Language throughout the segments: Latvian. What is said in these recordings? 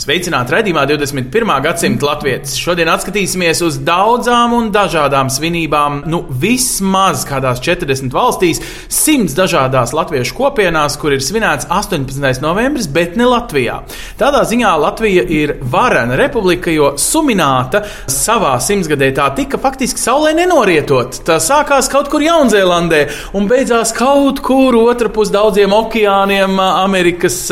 Sveicināti redzamā 21. gadsimta latvijas. Šodien skatīsimies uz daudzām un dažādām svinībām. Nu, vismaz kādās 40 valstīs, 100 dažādās latviešu kopienās, kur ir svinēts 18. novembris, bet ne Latvijā. Tādā ziņā Latvija ir varena republika, jo sumināta savā simtgadē tā tika faktiski saulē nenorietot. Tā sākās kaut kur Jaunzēlandē un beidzās kaut kur otrpus daudziem okeāniem Amerikas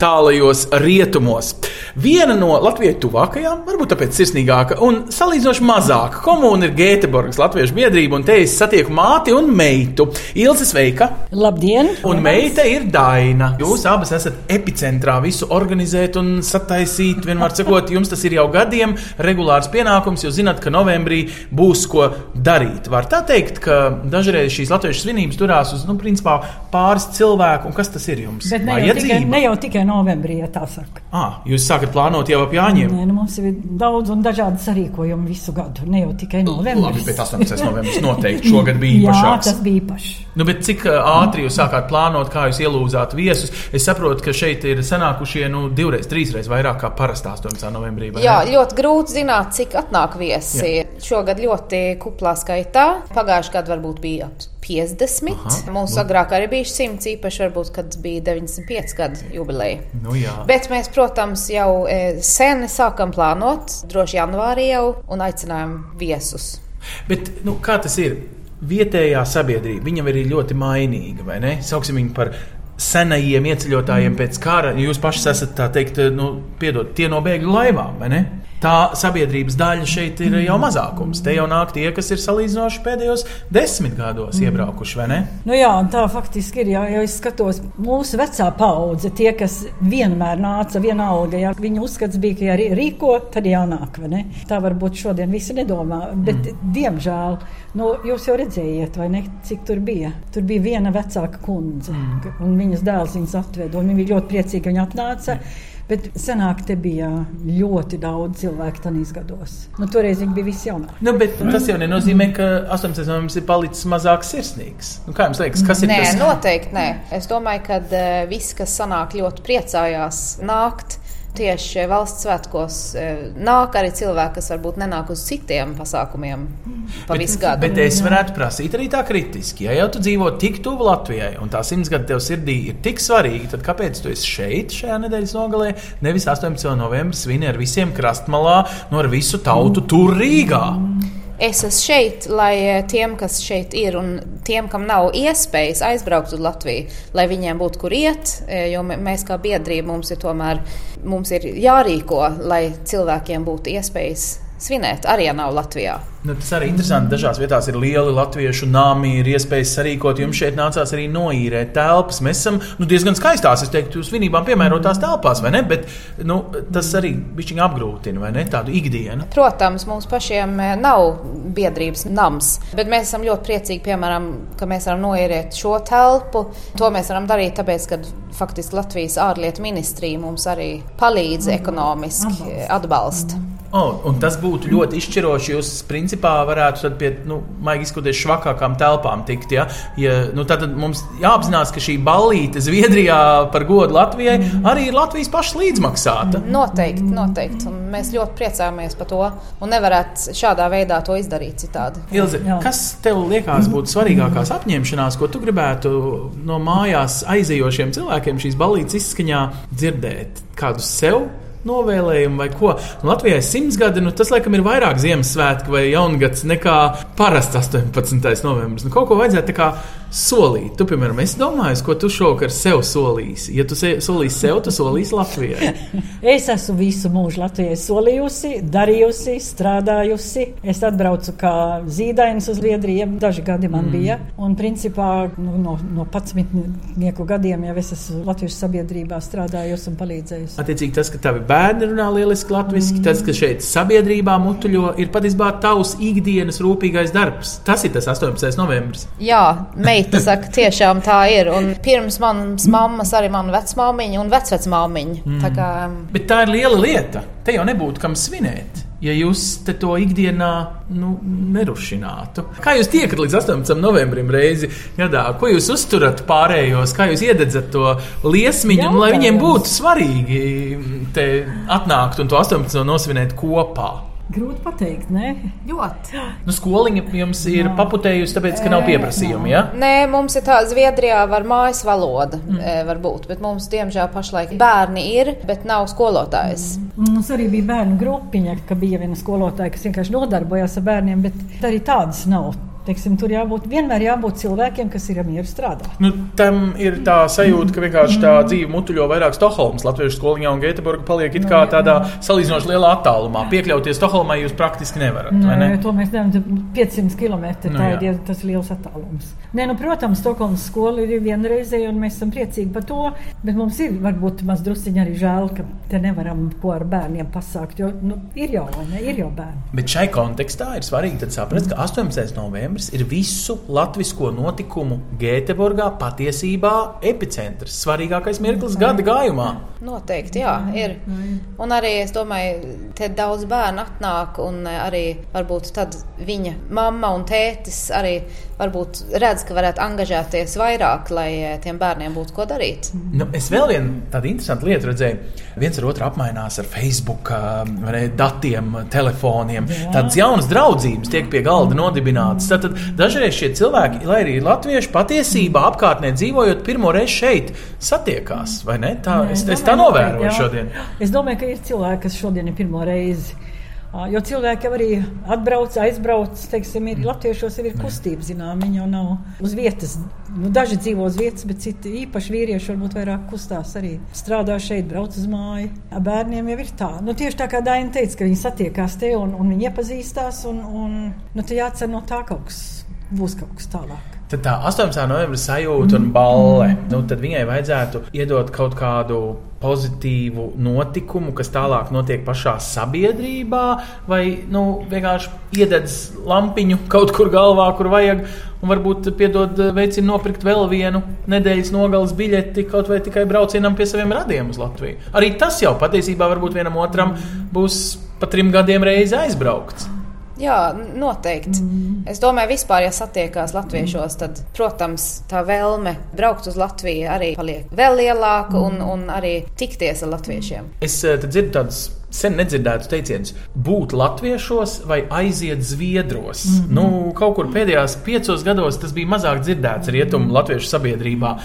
tālajos rietumos. Viena no Latvijas tuvākajām, varbūt tāpēc sirsnīgāka un salīdzinoši mazāka komūna ir Gēteborgas Latviešu biedrība, un te es satieku māti un meitu. Ilse sveika! Labdien! Un meita ir Daina. Jūs abas esat epicentrā visu organizēt un sataisīt. Vienmēr sakot, jums tas ir jau gadiem regulārs pienākums, jo zināt, ka novembrī būs ko darīt. Var tā teikt, ka dažreiz šīs latviešu svinības turās uz, nu, principā pāris cilvēku, un kas tas ir jums? Bet ne jau, tikai, ne jau tikai novembrī, ja tā saka. Ah, jūs sākat plānot jau ap Jāņiem. Nē, nu, mums ir daudz un dažādi sarīkojumi visu gadu, ne jau tikai novembrī. Labi, bet 18. novembris noteikti šogad bija Jā, īpašāks. tas bija īpašs. Nu, bet cik ātri jūs sākāt plānot, kā jūs ielūdzāt viesus? Es saprotu, ka šeit ir sanākušie nu, divreiz, trīsreiz vairāk kā parastā 18. novembrī. vai Jā, ne? ļoti grūti zināt, cik atnāk viesi. Šogad ļoti kuplā skaitā. Pagājušajā gadā varbūt bija ap 50. Aha. Mums agrāk arī bija 100, īpaši varbūt, kad bija 95 gadu jubileja. Nu, jā. Bet mēs, protams, jau e, sen sākam plānot, droši janvārī jau, un aicinājām viesus. Bet, nu, kā tas ir? Vietējā sabiedrība, viņam ir ļoti mainīga, vai ne? Sauksim viņu par senajiem ieceļotājiem pēc kara. Jūs paši esat, tā teikt, nu, piedod, tie no bēgļu laivām, vai ne? Tā sabiedrības daļa šeit ir jau mazākums. Te jau nāk tie, kas ir salīdzinoši pēdējos desmit gados iebraukuši, vai ne? Nu jā, tā faktiski ir. Jā, ja es skatos, mūsu vecā paudze, tie, kas vienmēr nāca vienalga, ja viņu uzskats bija, ka ja rī- rīko, tad jānāk. vai ne? Tā varbūt šodien visi nedomā. Bet, mm. diemžēl, nu, jūs jau redzējāt, vai ne, cik tur bija. Tur bija viena vecāka kundze, mm. un viņas dēls viņas atveda. un Viņa bija ļoti priecīga, ka viņa atnāca. Bet senāk te bija ļoti daudz cilvēku tajos gados. Nu, toreiz viņi bija visi jaunāki. Nu, bet tas jau nenozīmē, ka 18. novembris ir palicis mazāk sirsnīgs. Nu, kā jums liekas, kas ir Nē, tas? noteikti nē. Es domāju, ka uh, visi, kas sanāk, ļoti priecājās nākt. Tieši valsts svētkos uh, nāk arī cilvēki, kas varbūt nenāk uz citiem pasākumiem pa visu gadu. Bet es varētu prasīt arī tā kritiski. Ja jau tu dzīvo tik tuvu Latvijai, un tā simts gadu tev sirdī ir tik svarīga, tad kāpēc tu esi šeit šajā nedēļas nogalē? Nevis 18. novembrī svini ar visiem krastmalā, no ar visu tautu tur Rīgā. Es esmu šeit, lai eh, tiem, kas šeit ir, un tiem, kam nav iespējas aizbraukt uz Latviju, lai viņiem būtu kur iet, eh, jo mē- mēs kā biedrība mums ir tomēr mums ir jārīko, lai cilvēkiem būtu iespējas svinēt, arī ja nav Latvijā. Nu, tas arī interesanti. Dažās vietās ir lieli latviešu nami, ir iespējas sarīkot. Jums šeit nācās arī noīrēt telpas. Mēs esam nu, diezgan skaistās, es teiktu, svinībām piemērotās telpās, vai ne? Bet nu, tas arī bišķiņ apgrūtina, vai ne? Tādu ikdienu. Protams, mums pašiem eh, nav biedrības nams, bet mēs esam ļoti priecīgi, piemēram, ka mēs varam noierēt šo telpu. To mēs varam darīt, tāpēc, ka faktiski Latvijas ārlietu ministrija mums arī palīdz ekonomiski atbalsta. Oh, un tas būtu ļoti izšķiroši. Jūs, principā, varētu tad pie, nu, maigi izskatoties, švakākām telpām tikt. Ja? Ja, nu, tad mums jāapzinās, ka šī ballīte Zviedrijā par godu Latvijai arī ir Latvijas pašas līdzmaksāta. Noteikti, noteikti. Un mēs ļoti priecājamies par to. Un nevarētu šādā veidā to izdarīt citādi. Ilze, kas tev liekas būtu svarīgākās apņemšanās, ko tu gribētu no mājās aizejošiem cilvēkiem šīs ballītes izskaņā dzirdēt? Kādus sev? Novēlējumu vai ko? Nu, Latvijai simts gadi, nu, tas laikam ir vairāk Ziemassvētku vai Jaungads nekā parasts 18. novembris. Nu, kaut ko vajadzētu tā kā solīt. Tu, piemēram, es domāju, ko tu šovakar sev solīsi. Ja tu se, solīsi sev, tu solīsi Latvijai. Es esmu visu mūžu Latvijai solījusi, darījusi, strādājusi. Es atbraucu kā zīdainis uz Zviedriju, daži gadi man mm. bija. Un principā nu, no, no 11 gadiem jau es esmu Latvijas sabiedrībā strādājusi un palīdzējusi. Attiecīgi tas, ka tavi bērni runā lieliski latviski, mm. tas, ka šeit sabiedrībā mutuļo, ir patiesībā tavs ikdienas rūpīgais darbs. Tas ir tas 18. novembris. Jā, meita saka, tiešām tā ir. Un pirms manas mammas arī mana vecmāmiņa un vecvecmāmiņa. Mm. Tā kā... Bet tā ir liela lieta. Te jau nebūtu kam svinēt. Ja jūs to ikdienā nu, nerušinātu, kā jūs tiekat līdz 18. novembrim reizi gadā, ko jūs uzturat pārējos, kā jūs iededzat to liesmiņu, un lai viņiem būtu svarīgi te atnākt un to 18. nosvinēt kopā? Grūti pateikt, ne? Ļoti. Nu, skoliņa jums ir no. paputējusi, tāpēc, ka nav pieprasījumi. Ja? Nē, mums ir tā, Zviedrijā var mājas valoda, mm. varbūt, bet mums, diemžēl, pašlaik bērni ir, bet nav skolotājs. Mm. Mums arī bija bērnu grupiņa, ka bija viena skolotāja, kas vienkārši nodarbojās ar bērniem, bet arī tādas nav. Teiksim, tur jābūt vienmēr jābūt cilvēkiem, kas ir mieru strādāt. Nu, tam ir tā sajūta, ka vienkārši tā dzīve mutuļo vairāk Stokholmas, Latvijas skoliņā un Gēteburgā paliek it kā tādā salīdzinoši lielā attālumā. Piekļauties Stokholmai jūs praktiski nevarat. Nē, ne? to mēs nevaram 500 km. Nu, tā jā. ir tas liels attālums. Nē, nu, protams, Stokholmas skola ir vienreizēja, un mēs esam priecīgi par to. Bet mums ir varbūt maz drusciņi arī žēl, ka te nevaram ko ar bērniem pasākt. Jo nu, ir jau, ne, ir jau bērni. Bet šai kontekstā ir svarīgi saprast, ka 18. novembris novembris ir visu latviešu notikumu Gēteburgā patiesībā epicentrs, svarīgākais mirklis gada gājumā. Noteikti, jā, ir. Un arī es domāju, te daudz bērnu atnāk, un arī varbūt tad viņa mamma un tētis arī varbūt redz, ka varētu angažēties vairāk, lai tiem bērniem būtu ko darīt. Nu, es vēl vienu tādu interesantu lietu redzēju. Viens ar otru apmainās ar Facebook ne, datiem, telefoniem. Jā. Tādas jaunas draudzības tiek pie galda nodibinātas. Tad dažreiz šie cilvēki, lai arī latvieši patiesībā apkārtnē dzīvojot, pirmo reizi šeit satiekās. Tā, Nē, es, es tā novēroju šodien. Es domāju, ka ir cilvēki, kas šodien ir pirmo reizi. Jo cilvēki arī atbrauc, aizbrauc, teiksim, ir latviešos jau ir kustība, zinām, viņi jau nav uz vietas. Nu, daži dzīvo uz vietas, bet citi īpaši vīrieši varbūt vairāk kustās arī. Strādā šeit, brauc uz māju. Bērniem jau ir tā. Nu, tieši tā kā Daina teica, ka viņi satiekās te un, un viņi iepazīstās, un, un nu, tā jācer no tā kaut kas, būs kaut kas tālāk. Tad tā 18. novembra sajūta un balle, nu, tad viņai vajadzētu iedot kaut kādu pozitīvu notikumu, kas tālāk notiek pašā sabiedrībā, vai nu, vienkārši iededz lampiņu kaut kur galvā, kur vajag, un varbūt piedod, veicina nopirkt vēl vienu nedēļas nogalas biļeti kaut vai tikai braucienam pie saviem radiem uz Latviju. Arī tas jau patiesībā varbūt vienam otram būs pa trim gadiem reizi aizbraukts. Jā, noteikti. Mm. Es domāju, vispār, ja satiekās latviešos, tad, protams, tā vēlme braukt uz Latviju arī paliek vēl lielāka mm. un, un arī tikties ar latviešiem. Es eh, dzirdu tādus sen nedzirdētus teicienus, būt latviešos vai aiziet zviedros. Mm -hmm. nu, kaut kur pēdējos piecos gados tas bija mazāk dzirdēts rietumu latviešu sabiedrībā.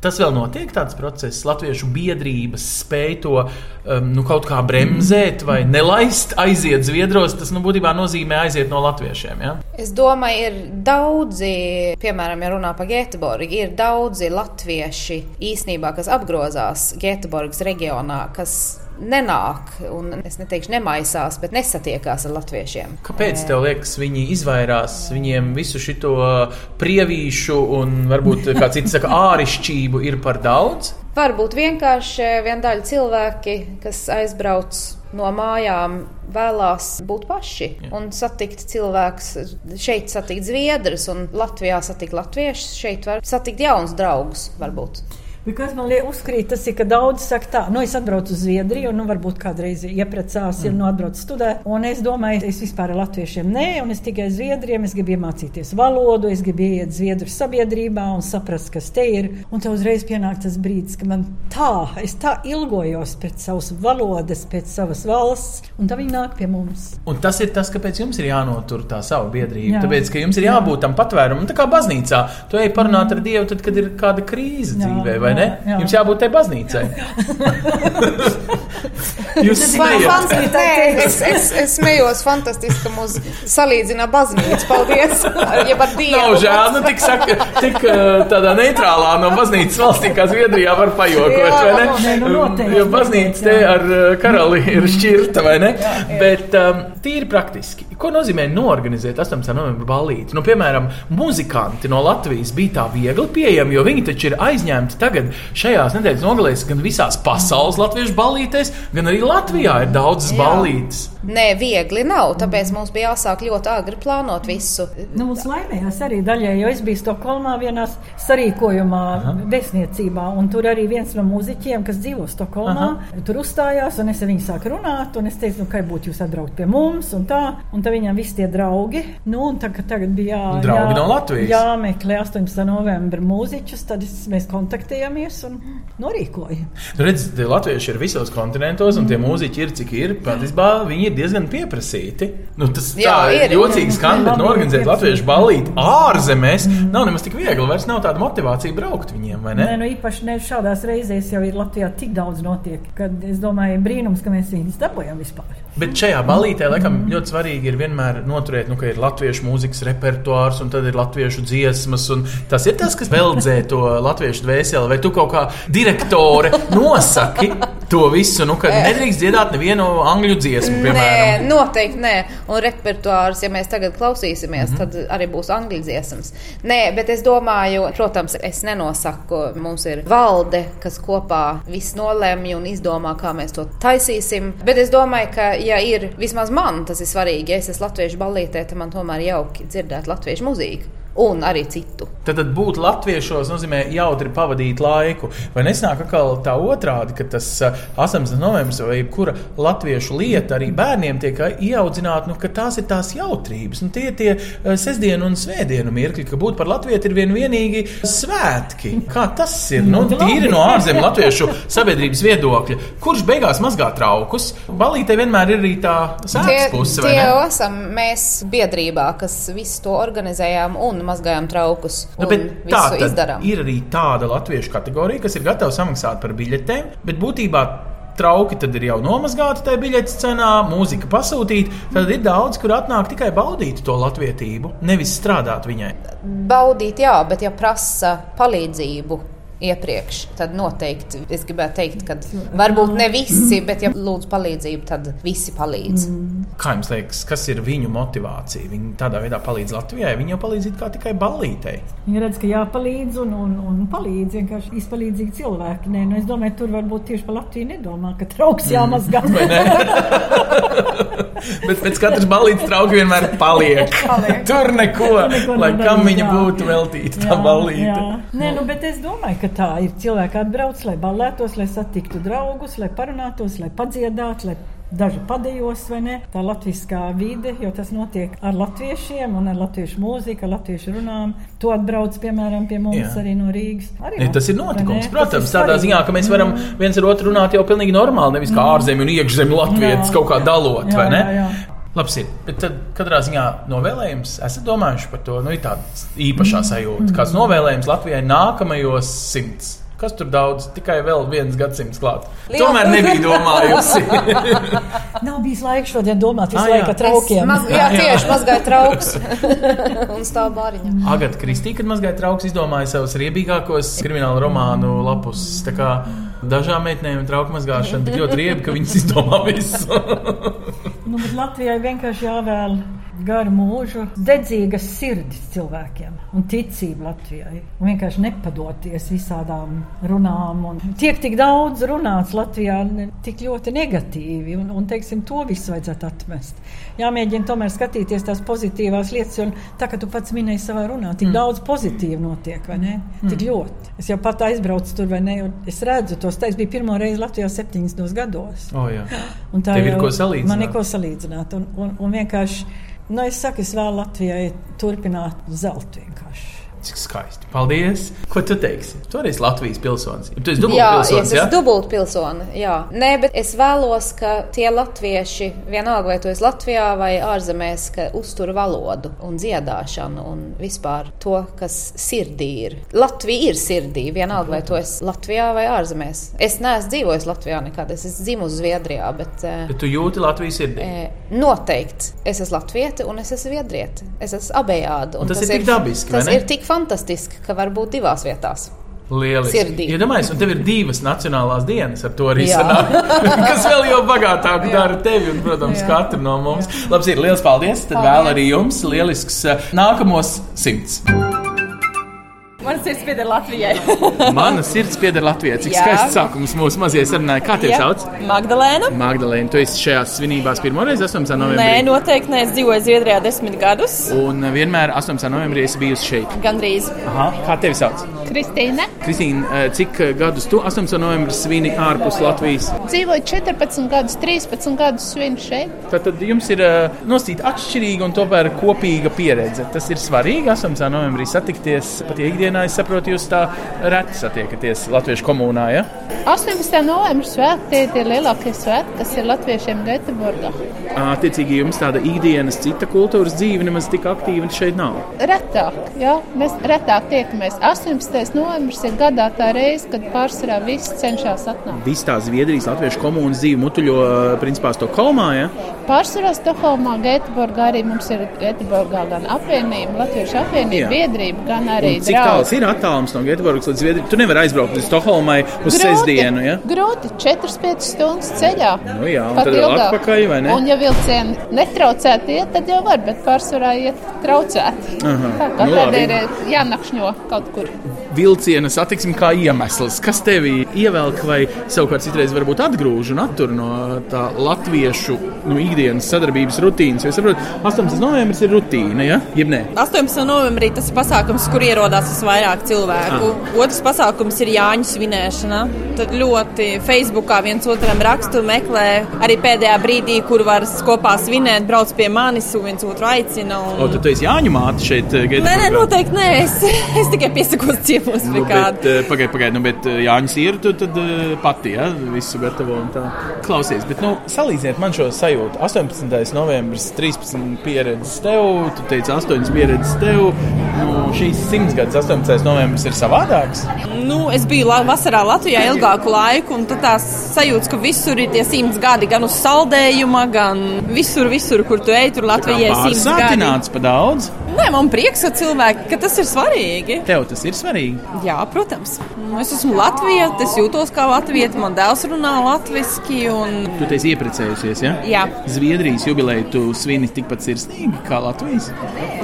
Tas vēl notiek tāds process, latviešu biedrības spēj to um, nu, kaut kā bremzēt vai nelaist, aiziet zviedros. Tas nu, būtībā nozīmē aiziet no latviešiem. Ja? Es domāju, ir daudzi, piemēram, ja runā par Gēteborgu, ir daudzi latvieši īsnībā, kas apgrozās Gēteborgas reģionā, kas nenāk, un es neteikšu, nemaisās, bet nesatiekās ar latviešiem. Kāpēc tev liekas, viņi izvairās viņiem visu šo prievīšu un varbūt, kā citi saka, ārišķību ir par daudz? Varbūt vienkārši viena daļa cilvēki, kas aizbrauc no mājām, vēlās būt paši Jā. un satikt cilvēkus. Šeit satikt zviedrus, un Latvijā satikt latviešus. Šeit var satikt jaunus draugus, varbūt. Kas man liekas, uzkrīt, tas ir, ka daudzi saka, tā, nu, es atbraucu uz Zviedriju, un nu, varbūt kādreiz ieprecās, ja nu atbraucu studēt. Un es domāju, es vispār ar latviešiem nē, un es tikai Zviedriem, es gribu iemācīties valodu, es gribu iet Zviedru sabiedrībā un saprast, kas te ir. Un tev uzreiz pienāk tas brīdis, ka man tā, es tā ilgojos pēc savas valodas, pēc savas valsts, un tā viņi nāk pie mums. Un tas ir tas, kāpēc jums ir jānotur tā savu biedrību. Jā. Tāpēc, ka jums ir jābūt tam patvērumam, tā kā baznīcā. Tu ej parunāt ar Dievu, tad, kad ir kāda krīze dzīvē vai ne? Jā, jā. Jums jābūt tai baznīcai. Jūs Nē, es, es, es smējos fantastiski, ka mūs salīdzina baznīca. Paldies! Jeb ar Dievu. Nav žēl, nu tik saka, tik uh, tādā neitrālā no baznīcas valstī kā Zviedrijā var pajokot, Jā, vai ne? nē, nu noteikti, Jo baznīca te jā. ar uh, karali ir šķirta, vai ne? Bet um, tīri praktiski. Ko nozīmē norganizēt 18. novembra ballīti? Nu, piemēram, muzikanti no Latvijas bija tā viegli pieejami, jo viņi taču ir aizņemti tagad šajās nedēļas nogalēs gan visās pasaules latviešu ballītēs, gan arī Latvijā ir daudzas Jā. ballītes. Nē, viegli nav. Tāpēc mums bija jāsāk ļoti agri plānot visu. Nu, mums laimējās arī daļai, jo es biju Stokholmā vienā sarīkojumā, vēstniecībā, un tur arī viens no mūziķiem, kas dzīvo Stokholmā, tur uzstājās, un es ar viņu sāku runāt, un es teicu, nu, kā būtu jūs atbraukt pie mums, un tā, un tā viņam visi tie draugi, nu, un tagad, tagad bija jā, Draugi no Latvijas. jāmeklē 18. novembra mūziķus, tad es, mēs kontaktējāmies un norīkojam. Redz, tie latvieši ir visos kontinentos, un tie mūziķi ir cik ir. Patiesībā viņi ir diezgan pieprasīti. Nu, tas Jā, tā ir. jocīgi skan, bet norganizēt latviešu ballīti ārzemēs nav nemaz tik viegli. Vairs nav tāda motivācija braukt viņiem, vai ne? Nē, nu īpaši ne šādās reizēs jau ir Latvijā tik daudz notiek, kad es domāju, brīnums, ka mēs viņus dabūjam vispār. Bet šajā ballītē, laikam, ļoti svarīgi ir vienmēr noturēt, nu, ka ir latviešu mūzikas repertuārs, un tad ir latviešu dziesmas. Tas ir tas, kas veldzē to latviešu dvēseli. Vai tu kaut kā direktore nosaki to visu, nu, ka nedrīkst dziedāt nevienu angļu dziesmu, Nē, piemēram? noteikti nē. Un repertuārs, ja mēs tagad klausīsimies, mm -hmm. tad arī būs angļu dziesmas. Nē, bet es domāju, protams, es nenosaku, mums ir valde, kas kopā viss nolemj un izdomā, kā mēs to taisīsim. Bet es domāju, ka, ja ir vismaz man tas ir svarīgi, ja es esmu latviešu ballītē, tad man tomēr jauki dzirdēt latviešu mūziku. Un arī citu. Tad, tad būt latviešos nozīmē jautri pavadīt laiku. Vai nesnāk atkal tā otrādi, ka tas uh, 18. novembris vai jebkura latviešu lieta arī bērniem tiek ieaudzināta, nu, ka tās ir tās jautrības. Un tie ir tie uh, sestdienu un svētdienu mirkļi, ka būt par latvieti ir vien vienīgi svētki. Kā tas ir? Nu, tīri no ārzemju latviešu sabiedrības viedokļa. Kurš beigās mazgā traukus? Balītē vienmēr ir arī tā sēdes puse, tie jau esam mēs biedrībā, kas visu to organizējām un mazgājām traukus. Nu, un tā izdarām. ir arī tāda latviešu kategorija, kas ir gatava samaksāt par biļetēm, bet būtībā trauki tad ir jau nomazgāti tajā biļetes cenā, mūzika pasūtīta. Tad ir daudz, kur atnāk tikai baudīt to latvietību, nevis strādāt viņai. Baudīt, jā, bet ja prasa palīdzību. Iepriekš, tad noteikti es gribētu teikt, ka varbūt ne visi, bet, ja lūdzu palīdzību, tad visi palīdz. Mm. Kā jums liekas, kas ir viņu motivācija? Viņi tādā veidā palīdz Latvijai, viņi jau palīdz tikai ballītei. Viņi redz, ka jāpalīdz un, un, un palīdz vienkārši izpalīdzīgi cilvēki. Nē, nu es domāju, tur varbūt tieši par Latviju nedomā, ka trauks jāmazgā. Vai ne? Bet pēc katras balīdzes trauki vienmēr paliek. Paliek. Tur neko, neko lai kam viņa jā. būtu veltīta tā balīte. Nē, nu, bet es domāju, ka tā ir. Cilvēki atbrauc, lai balētos, lai satiktu draugus, lai parunātos, lai padziedātu, lai daži padējos, vai ne? Tā latviskā vide, jo tas notiek ar latviešiem un ar latviešu mūziku, ar latviešu runām. To atbrauc, piemēram, pie mums Jā. arī no Rīgas. Arī Ne, tas ir notikums. ne? Protams, ir tādā ziņā, ka mēs varam viens ar otru runāt jau pilnīgi normāli, nevis kā ārzemju un iekšzemju latviešu kaut kā dalot, Jā, vai ne? jā, jā. Labs ir. Bet tad katrā ziņā novēlējums, esat domājuši par to, nu, ir tāda īpašā sajūta. Kāds novēlējums Latvijai nākamajos simts? Kas tur daudz, tikai vēl viens gadsimts klāt. Liela- Tomēr nebija domājusi. Nav bijis laiks šodien domāt visu Ah, laiku traukiem. Maz, jā, tieši mazgāju trauks un stāv bāriņā. Agata Kristīna, kad mazgāja trauks, izdomāja savus riebīgākos kriminālu romānu lapus. Tā kā dažām meitenēm trauku mazgāšana tik ļoti riebi, ka viņas izdomā visu. Nu, bet Latvijai vienkārši jāvēl garu mūžu, dedzīgas sirdis cilvēkiem un ticība Latvijai. Un vienkārši nepadoties visādām runām. Un tiek tik daudz runāts Latvijā, ne- tik ļoti negatīvi, un, un teiksim, to visu vajadzētu atmest. Jāmēģina tomēr skatīties tās pozitīvās lietas, jo tā kā tu pats minēji savā runā, tik mm. daudz pozitīvu notiek, vai ne? Mm. Tik ļoti. Es jau pat aizbraucu tur, vai ne? un Es redzu tos, tā es biju pirmo reizi Latvijā 70 gados. Oh, jā. Un tā Tev ir jau- ko salīdzināt. Man ir ko salīdzināt. Un, un, un vienkārši, nu, es saku, es vēlu Latvijai turpināt zeltu vienkārši. Cik skaisti. Paldies! Ko tu teiksi? Tu arī esi Latvijas pilsonis. Tu esi Jā, dubultpilsonis, es esmu dubultpilsone. Jā, Nē, bet es vēlos, ka tie latvieši, vienalga vai tu esi Latvijā vai ārzemēs, ka uztur valodu un dziedāšanu un vispār to, kas sirdī ir. Latvija ir sirdī, vienalga vai tu esi Latvijā vai ārzemēs. Es neesmu dzīvojis Latvijā nekad, es esmu dzimusi Zviedrijā, bet. eh, Bet tu jūti Latvijas sirdī. E, Noteikti. Es esmu latvieta un es esmu zviedrieta. Es esmu abejāda. un Un tas ir tik dabiski, Tas ir tik fantastiski, ka var būt divās vietās. Lieliski. Iedomājieties, un tev ir divas nacionālās dienas, ar to arī Jā. sanāk. Kas vēl jau bagātāk dara tevi un, protams, katru no mums. Labi, ir liels paldies. Tad Paldies. vēl arī jums lielisks eh, nākamos simts. Man sirds pieder Latvijai. Mana sirds pieder Latvijai. Cik Jā. skaists sākums mūsu mazajai sarunai. Kā tevi sauc? Magdalēna? Magdalēna, tu esi šajās svinībās pirmoreiz 18. novembrī. Nē, noteikti nē. Es dzīvoju Zviedrijā desmit gadus. Un vienmēr 18. novembrī esi bijusi šeit. Gandrīz. Aha. Kā tevi sauc? Kristīne. Kristīne, eh, cik gadus tu 18. novembrī svini ārpus Latvijas? Dzīvoju 14 gadus, 13 gadus svinu šeit. Tad, tad jums ir nosīta atšķirīga un tomēr kopīga pieredze. Tas ir svarīgi 18. novembrī satikties. Pat ja ikdienā es saprotu, jūs tā reti satiekaties Latviešu komunā. Ja? 18. novembris svētki tie ir lielākie svētki, kas ir latviešiem Göteborgā. Attiecīgi, jums tāda ikdienas cita kultūras dzīve nemaz tik aktīva šeit nav. Retāk, jā, mēs retāk tiekamies. 18. novembris ir gadā tā reize, kad pārsvarā visi cenšas atnākt. Viss tā Zviedrijas latviešu komunas dzīve mutuļo principā Stokholmā. Ja? Pārsvarā Stokholmā, Göteborgā arī mums ir Göteborgā gan apvienība, Latviešu apvienība, Jā. biedrība, gan arī Cik tāls ir attālums no Göteborgas līdz Zviedrijai? Tu nevari aizbraukt līdz Stokholmai uz sestdienu. Ja? Grūti, 4-5 stundas ceļā. Nu jā, un tad ilgāk. atpakaļ, vai ne? Un, ja vilcieni netraucēti iet, tad jau var, bet pārsvarā iet traucēti. Aha. Tā kā Nu, labi. ir jānakšņo kaut kur. Vilciena satiksme kā iemesls, kas tevi ievelk vai savukārt citreiz varbūt atgrūž un attur no tā latviešu nu, ikdienas sadarbības rutīnas. Jo es saprotu, 18. novembris ir rutīna, ja? jeb ne? 18. novembrī tas ir pasākums, kur ierodās visvairāk cilvēku. Otrs pasākums ir Jāņu svinēšana. Tad ļoti Facebookā viens otram rakstu meklē arī pēdējā brīdī, kur var kopā svinēt, brauc pie manis un viens otru aicina. Un... O, tad tu esi Jāņu māte šeit, Nē, nē, Gēteburgā. noteikti nē. Es, es tikai piesakos ciemos pie Nu, kāda. bet, pagaidiet, pagaidiet, nu, bet eh, Jānis ir tu tad eh, pati, ja, visu gatavo un tā. Klausies, bet, nu, salīdziniet man šo sajūtu. 18. novembris, 13 pieredzes tev, tu teici 8 pieredzes tev. Nu, šīs simts gadus 18. novembris ir savādāks. Nu, es biju la vasarā Latvijā ilgāku laiku, un tad tās sajūtas, ka visur ir tie simts gadi, gan uz saldējuma, gan visur, visur kur tu ej, tur Latvijā ir simts gadi. Pārsātināts pa daudz. Nē, man prieks, ka cilvēki, ka tas ir svarīgi. Tev tas ir svarīgi. Jā, protams. Nu, Es esmu Latvija, es jūtos kā Latvija, man dēls runā latviešu. Un... Tu esi iepriecējusies, ja? Jā, Zviedrijas jubileju tu svini tikpat sirsnīgi kā Latvijas.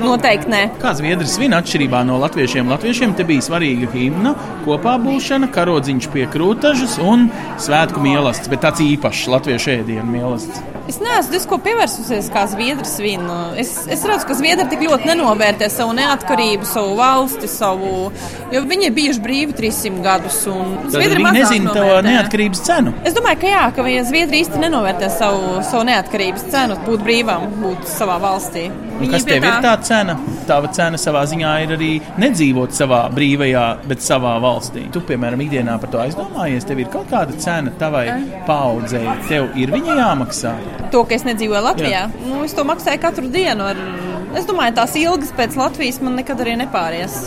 noteikti nē. Kā Zviedrijas svin atšķirībā no latviešiem? Latviešiem te bija svarīga himna, kopā būšana, karodziņš pie krūtažas un svētku mīlestības, bet tāds īpašs latviešu ēdienu mīlestības. Es neesmu disko pievērsusies kā Zviedrijas vīnu. Es, es redzu, ka Zviedri tik ļoti nenovērtē savu neatkarību, savu valsti, savu. Jo viņi ir bijuši brīvi 300 gadus. Zviedri nezina to neatkarības cenu. Es domāju, ka jā, ka ja Zviedrija īsti nenovērtē savu, savu neatkarības cenu, būt brīvam, būt savā valstī. Un kas tev ir tā cena? Tava cena savā ziņā ir arī nedzīvot savā brīvajā, bet savā valstī. Tu, piemēram, ikdienā par to aizdomājies. Tev ir kaut kāda cena tavai paudzei. Tev ir viņa jāmaksā. To, ka es nedzīvoju Latvijā, Jā. nu, es to maksāju katru dienu. Ar, es domāju, tās ilgas pēc Latvijas man nekad arī nepāries.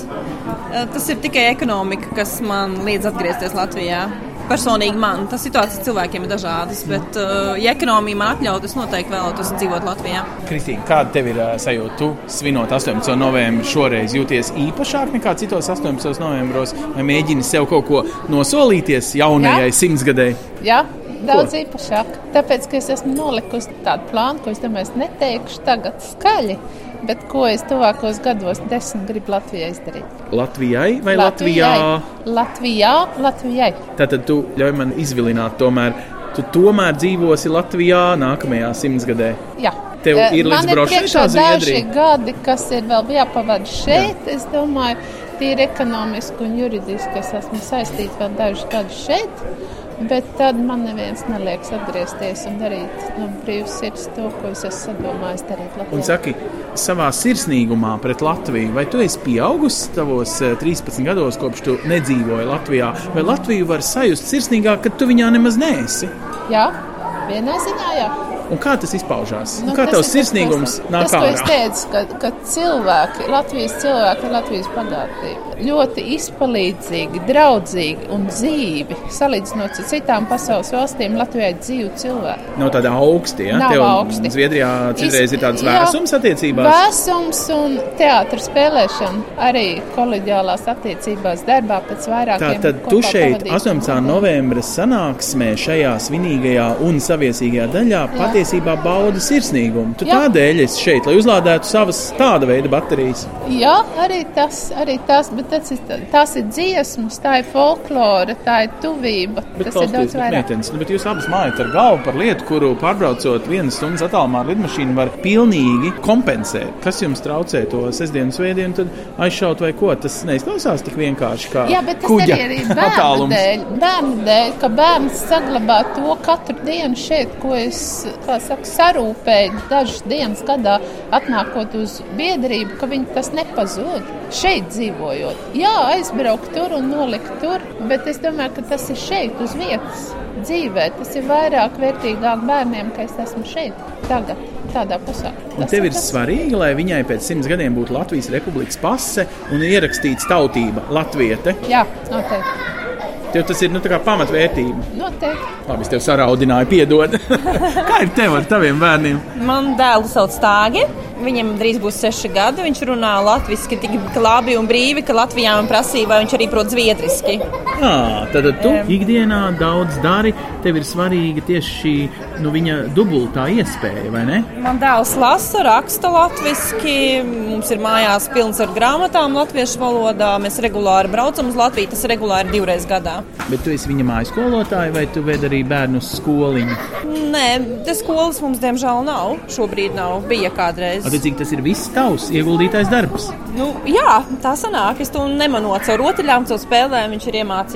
Eh, Tas ir tikai ekonomika, kas man liedz atgriezties Latvijā. Personīgi man tas situācijas cilvēkiem ir dažādas, bet, uh, ja ekonomija man atļautu, es noteikti vēlētos dzīvot Latvijā. Kristīna, kāda tev ir ā, sajūta? Tu svinot 18. novembrī šoreiz jūties īpašāk nekā citos 18. novembros, vai mēģini sev kaut ko nosolīties jaunajai simtsgadēji? Jā, daudz ko? īpašāk. Tāpēc, ka es esmu nolikusi tādu plānu, ko es domāju, neteikšu tagad skaļi. Bet ko es tuvākos gados desmit gribu Latvijai izdarīt? Latvijai vai Latvijā? Latvijā, Latvijai. Tātad tu ļauj man izvilināt, tomēr tu tomēr dzīvosi Latvijā nākamajā simtsgadē. Jā. Tev Eh, ir līdz Man priekšā tā daži gadi, kas ir vēl jāpavada šeit. Es domāju, tīri ekonomiski un juridiski es esmu saistīta vēl dažus gadus šeit. Bet tad man neviens neliekas atgriezties un darīt no brīvas sirds to, ko es esmu sadomājis darīt Latvijā. Un saki, savā sirsnīgumā pret Latviju, vai tu esi pieaugusi tavos eh, 13 gados, kopš tu nedzīvoji Latvijā, vai Latviju var sajust sirsnīgāk, kad tu viņā nemaz neesi? Jā, vienā ziņā jā. Un kā tas izpaužās? Nu, kā tas tavs tas, sirsnīgums es- nāk Tas, ko es ārā? teicu, ka, ka cilvēki, Latvijas cilvēki ir Latvijas bagātība. Ļoti izpalīdzīgi, draudzīgi un dzīvi. Salīdzinot ar citām pasaules valstīm, Latvijā ir dzīvi cilvēki. Nav tāda augsta, ja? Nav Tev augsti. Zviedrijā citreiz ir tāds vēsums attiecībās. Vēsums un teātris spēlēšana arī kolēģiālās attiecībās darbā pēc vairākiem Tātad tu kopā šeit pavadītiem 18. gadiem. novembra sanāksmē šajā svinīgajā un saviesīgajā daļā Jā. Patiesībā baudi sirsnīgumu. Tu Jā. tādēļ esi šeit, lai uzlādētu savas tāda veida baterijas. Jā, arī tas, arī tas, bet tas ir, tās ir dziesmas, tā ir folklore, tā ir tuvība. tas ir daudz vairāk. meitenes, nu, bet jūs abas mājat ar galvu par lietu, kuru pārbraucot vienas stundas attālumā ar lidmašīnu var pilnīgi kompensēt. Kas jums traucē to sestdienu, svētdienu, tad aizšaut vai ko? Tas neizklausās tik vienkārši kā Jā, bet tas kuģa arī ir bērnu dēļ, bērnu dēļ, ka bērns saglabā to katru dienu šeit, ko es saka, sarūpēju dažas dienas gadā, atnākot uz biedrību, ka viņi tas nepazūd. Šeit dzīvojot, jā, aizbraukt tur un nolikt tur, bet es domāju, ka tas ir šeit, uz vietas dzīvē. Tas ir vairāk vērtīgāk bērniem, ka es esmu šeit tagad, tādā pusē. Tas tev ir tas. svarīgi, lai viņai pēc simts gadiem būtu Latvijas republikas pase un ierakstīts tautība Latviete. Jā, noteikti. Tev tas ir nu, pamatvērtība. noteikti. Labi, es tev saraudināju, piedod. kā ir tev ar taviem bērniem? Man dēlu sauc Stāgi. Viņam drīz būs seši gadi. Viņš runā latviešu tik labi un brīvi, ka Latvijā man prasīja, vai viņš arī prot zviedriski. À, tad tu ikdienā daudz dari. Tev ir svarīga tieši šī nu, viņa dubultā iespēja, vai ne? Man dēls lasa, raksta latviešu. Mums ir mājās pilns ar grāmatām latviešu valodā. Mēs regulāri braucam uz Latviju. Tas regulāri divreiz gadā. Bet tu esi viņa mājas skolotāja vai tu ved arī bērnu uz skoliņu? Nē, tas skolas mums diemžēl nav. Šobrīd nav. Bija kādreiz. Attiecīgi, tas ir viss tavs ieguldītais darbs. Nu, jā, tā sanāk. Es to nemanot caur rotaļām, caur spēlēm. Viņš ir iemācījies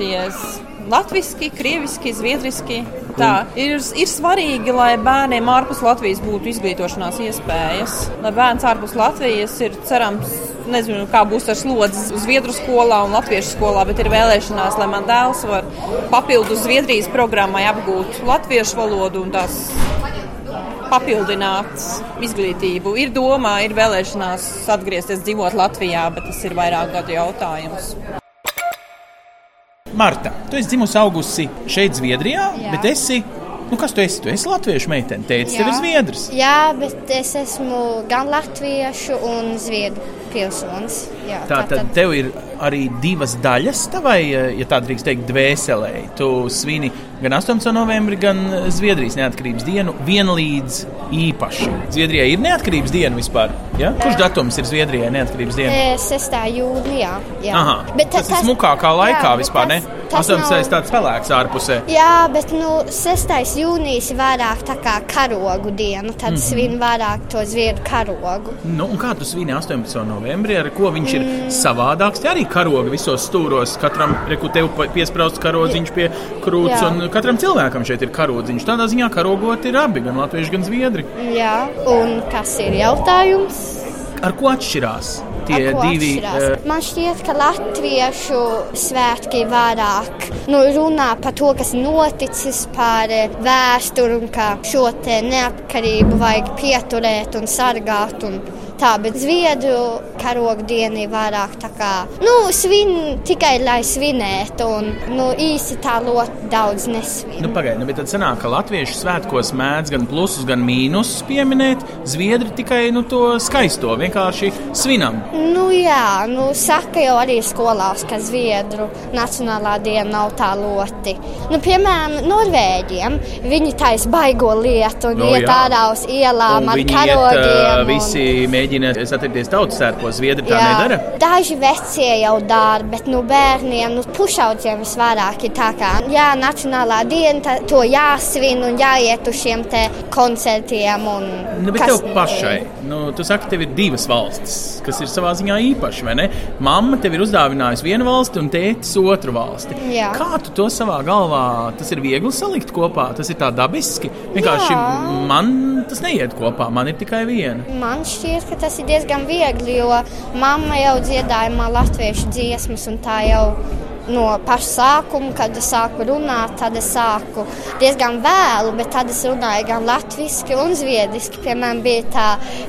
latviešu, krieviski, zviedriski. Tā ir, ir svarīgi, lai bērniem ārpus Latvijas būtu izglītošanās iespējas. Lai bērns ārpus Latvijas ir cerams, nezinu, kā būs ar slodzi Zviedru skolā un Latviešu skolā, bet ir vēlēšanās, lai man dēls var papildus Zviedrijas programmai apgūt latviešu valodu un tās papildināt izglītību. Ir domā, ir vēlēšanās atgriezties dzīvot Latvijā, bet tas ir vairāk gadu jautājums. Marta, tu esi dzimusi augusi šeit, Zviedrijā, Jā. bet esi. Nu, kas tu esi? Tu esi latviešu meitene. Teicis, tev ir zviedrs. Jā, bet es esmu gan latviešu, gan zviedru pilsonis. Jā, Tā tad tev ir arī divas daļas tavai, ja tā drīkst teikt, dvēselē. Tu svini gan 18. novembrī, gan Zviedrijas neatkarības dienu vienlīdz īpaši. Zviedrijai ir neatkarības diena vispār. Ja? Kurš datums ir Zviedrijai neatkarības diena? E, 6. jūnijā. Jā. Aha, Bet tas, tas ir smukākā laikā jā, vispār. tas- ne? tas 18. nav- tāds pelēks ārpusē. Jā, bet nu, 6. jūnijas ir vairāk tā kā karogu diena. Tad mm -hmm. svin vairāk to zviedru karogu. Nu, un kā tu svini 18. novembrī, ar ko viņš ir mm. savādāks? Tie arī karogi visos stūros. Katram reku tev pa- piesprāsts karodziņš pie krūts, Jā. un katram cilvēkam šeit ir karodziņš. Tādā ziņā karogot ir abi, gan latvieši, gan zviedri. Jā, un kas ir jautājums? Ar ko atšķirās tie divi? eh, Man šķiet, ka latviešu svētki vairāk nu, runā par to, kas noticis, par eh, vēsturi un ka šo neatkarību vajag pieturēt un sargāt. Un Tā, bet zviedru karoga diena ir vairāk tā kā, nu, svin tikai lai svinētu, un, nu, īsti tā ļoti daudz nesvin. Nu, Pagaidiet, nu, bet tad sanāk, ka latviešu svētkos mēdz gan plusus, gan mīnusus pieminēt. Zviedri tikai nu, to skaisto, vienkārši svinam. Nu, jā, nu, saka jau arī skolās, ka Zviedru nacionālā diena nav tā ļoti. Nu, piemēram, Norvēģiem viņi taisa baigo lietu un Nu, iet jā. ārā uz ielām Un ar karogiem. iet, uh, un- visi mēģina nemēģina satikties tautas sērkos. Zviedri tā nedara. Daži vecie jau dara, bet nu, bērniem, nu, pušaudziem visvairāk ir tā, ka jā, nacionālā diena, to jāsvin un jāiet uz šiem te koncertiem. Un, Nu, bet kas- tev pašai, nu, tu saki, tev ir divas valstis, kas ir savā ziņā īpašas, vai ne? Mamma tev ir uzdāvinājusi vienu valsti un tētis otru valsti. Jā. Kā tu to savā galvā, tas ir viegli salikt kopā, tas ir tā dabiski. Vienkārši Jā. man tas neiet kopā, man ir tikai viena. Man šķiet, ka tas ir diezgan viegli, jo mamma jau dziedāja man latviešu dziesmas, un tā jau no paša sākuma, kad es sāku runāt, tad es sāku diezgan vēlu, bet tad es runāju gan latviešu, gan zviedriski. Piemēram, bija tā,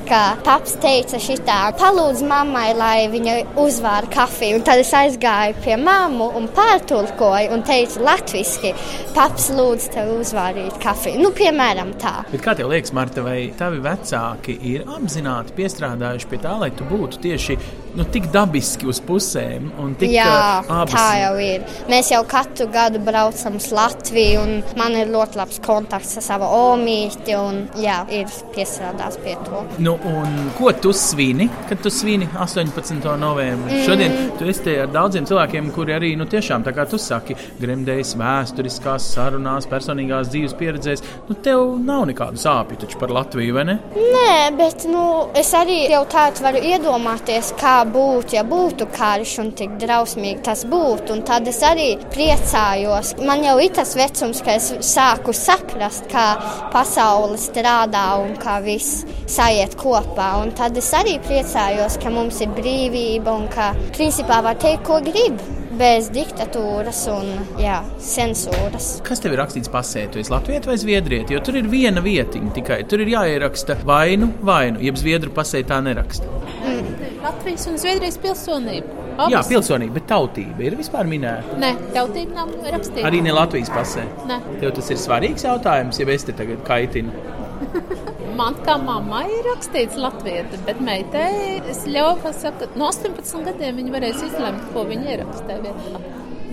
ka paps teica, šitā, palūdz mammai, lai viņa uzvāra kafiju, un tad es aizgāju pie mammu un pārtulkoju un teicu latviešu, paps lūdz tev uzvārīt kafiju. Nu, piemēram, tā. Bet kā tev liekas, Marta, vai tavi vecāki ir apzināti piestrādājuši pie tā, lai tu būtu tieši nu, tik dabiski uz pusēm un tik Jā, uh, abas jau ir. Mēs jau katru gadu braucam uz Latviju, un man ir ļoti labs kontakts ar savu omīti. Un, jā, ir piestrādājis pie to. Nu, un ko tu svini, kad tu svini 18. novembrī? Mm. Šodien tu esi te ar daudziem cilvēkiem, kuri arī nu, tiešām, tā kā tu saki, gremdējas vēsturiskās sarunās, personīgās dzīves pieredzēs. Nu, tev nav nekādu sāpju taču par Latviju, vai ne? Nē, bet nu, es arī jau tādu varu iedomāties, kā būtu, ja būtu karš un tik drausmīgi tas būtu. Un tad es arī priecājos. Man jau ir tas vecums, ka es sāku saprast, kā pasaule strādā un kā viss sajiet kopā. Un tad es arī priecājos, ka mums ir brīvība un ka principā var teikt, ko grib. Bez diktatūras un jā, censūras. Kas tev ir rakstīts pasē? Tu esi Latvijas vai Zviedrija? Jo tur ir viena vietiņa tikai. Tur ir jāieraksta vainu, vainu, jeb Zviedru pasē tā neraksta. Latvijas un Zviedrijas pilsonība. Jā, pilsonība, bet tautība ir vispār minēta. Nē, tautība nav rakstīta. Arī ne Latvijas pasē. Nē. Tev tas ir svarīgs jautājums, ja es te tagad kaitinu. Man kā mammai ir rakstīts Latvijas, bet meitai es ļauju, ka no 18 gadiem viņa varēs izlemt, ko viņa ierakstē vietā.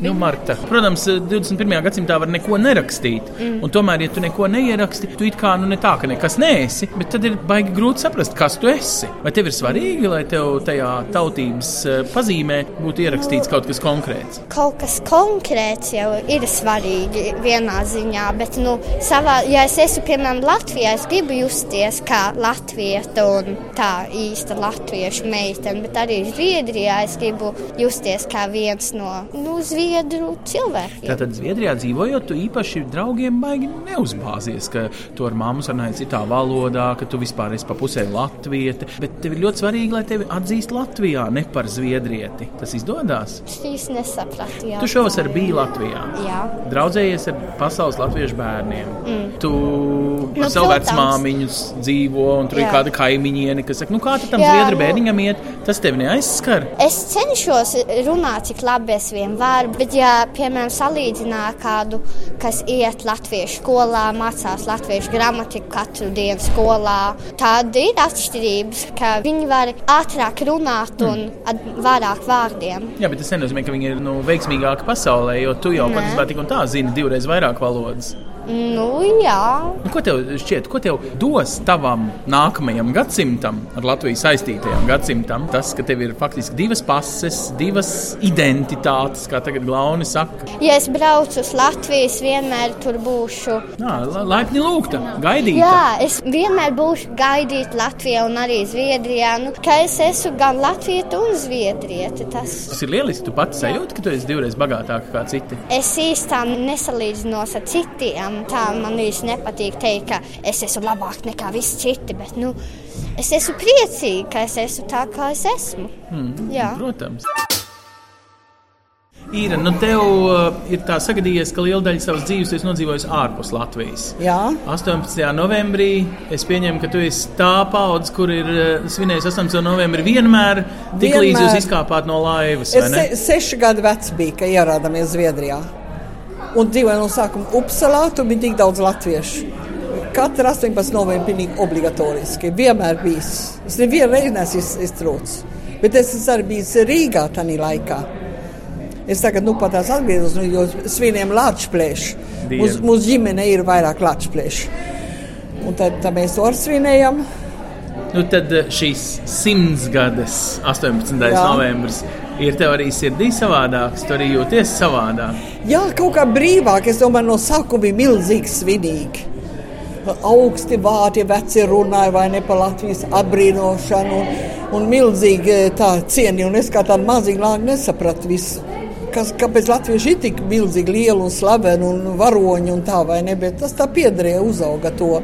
Nu, Marta, protams, 21. gadsimtā var neko nerakstīt. Mm. Tomēr, ja tu neko neieraksti, tu it kā nu ne tā, ka nekas neesi, bet tad ir baigi grūti saprast, kas tu esi. Vai tev ir svarīgi, lai tev tajā tautības eh, pazīmē būtu ierakstīts kaut kas konkrēts? Kaut kas konkrēts jau ir svarīgi vienā ziņā, bet, nu, savā, ja es esmu, piemēram, Latvijā, es gribu justies kā latvieta un tā īsta latviešu meitene, bet arī Zviedrijā es gribu justies kā viens no, nu, Zviedrijas cilvēkiem. Tātad Zviedrijā dzīvojot, tu īpaši draugiem baigi neuzbāzies, ka tu ar māmu runāji citā valodā, ka tu vispār esi pa pusē latvieti. Bet tev ir ļoti svarīgi, lai tevi atzīst Latvijā, ne par zviedrieti. Tas izdodas. Es nesapratu. Tu šovasar biji Latvijā. Jā. Draudzējies ar pasaules latviešu bērniem. Mm. Tu Nu, savu protams. vecmāmiņus dzīvo, un tur ir Jā. kāda kaimiņiene, kas saka, nu kā tam Jā, zviedru nu- bērniņam iet, tas tevi neaizskar. Es cenšos runāt, cik labi es vien varu, bet, ja, piemēram, salīdzināt kādu, kas iet latviešu skolā, mācās latviešu gramatiku katru dienu skolā, tad ir atšķirības, ka viņi var ātrāk runāt un ar vairāk vārdiem. Jā, bet tas nenozīmē, ka viņi ir nu, veiksmīgāki pasaulē, jo tu jau patiesībā tik un tā zini divreiz vairāk valodas. Nu, jā. Ko tev šķiet, ko tev dos tavam nākamajam gadsimtam, ar Latviju saistītajam gadsimtam? Tas, ka tev ir faktiski divas pases, divas identitātes, kā tagad Glauni saka. Ja es braucu uz Latviju, es vienmēr tur būšu. Jā, la- laipni lūgta, gaidīta. Jā, es vienmēr būšu gaidīta Latvijā un arī Zviedrijā. Nu, ka es esmu gan Latvija, un Zviedrija. Tas Tas ir lieliski. Tu pats sajūti, ka tu esi divreiz bagātāka kā citi. Es īstenībā nesalīdzinos ar citiem. Tā man īsti nepatīk teikt, ka es esmu labāk nekā visi citi. Bet nu, es esmu priecīga, ka es esmu tā, kā es esmu. Hmm, Jā. Protams. Ir, nu tev uh, ir tā sagadījies, ka liela daļa savas dzīves esi nodzīvojusi ārpus Latvijas. Jā. 18. novembrī es pieņemu, ka tu esi tā paudze, kur ir uh, svinējusi 18. novembrī vienmēr, tik līdz jūs Vienmēr. izkāpāt no laivas. vai Es ne? se, seši gadi vecs biju, kad ierādāmies Zviedrijā. Un dzīvoju no sākuma Upsalā, tur bija tik daudz latviešu. Katra 18 novembrī bija obligatoriski. Vienmēr bijis. Es nevienu reizi neesmu iz- iztrūcis. Bet es esmu arī bijis Rīgā tajā laikā. Es tagad nu pat esmu atgriezies, nu, jo Latvijas Dienu. Mūsu mūs ģimene ir vairāk Latvijas. Un tad, tad mēs to svinējam. Nu, tad šīs simtsgades, 18. Jā. novembris, ir tev arī sirdī savādāks, tu arī jūties savādāk. Jā, kaut kā brīvāk. Es domāju, no sākuma bija milzīgi svinīgi. Augsti vārti, veci runāja vai ne par Latvijas apbrīnošanu un, un milzīgi eh, tā cieni. Un es kā tāda maziņa lāga nesapratu visu. Kas, kāpēc latvieši ir tik milzīgi lieli un slaveni un varoņi un tā vai ne, bet tas tā piederēja uzauga to.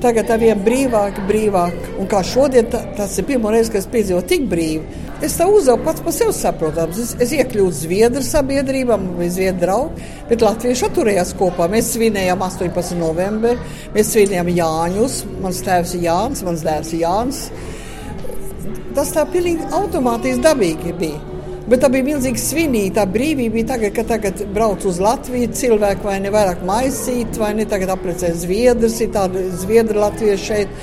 Tagad ar vien brīvāk, brīvāk. Un kā šodien, tā, tas ir pirmo reizi, kad es piedzīvoju tik brīvi. Es tā uzaugu pats par sevi saprotams. Es, es iekļuvu Zviedru sabiedrībā, bija Zviedru draugi, bet Latvieši atturējās kopā. Mēs svinējām 18. novembrī, mēs svinējām Jāņus. Mans tēvs ir Jānis, mans dēls ir Jānis. Tas tā pilnīgi automātiski dabīgi bija. Bet tā bija milzīga svinīga. Tā brīvība bija tagad, kad tagad brauc uz Latviju. Cilvēki vai ne vairāk maisīt, vai ne tagad apprecē Zviedrus, ir tādi Zviedri latvieši šeit.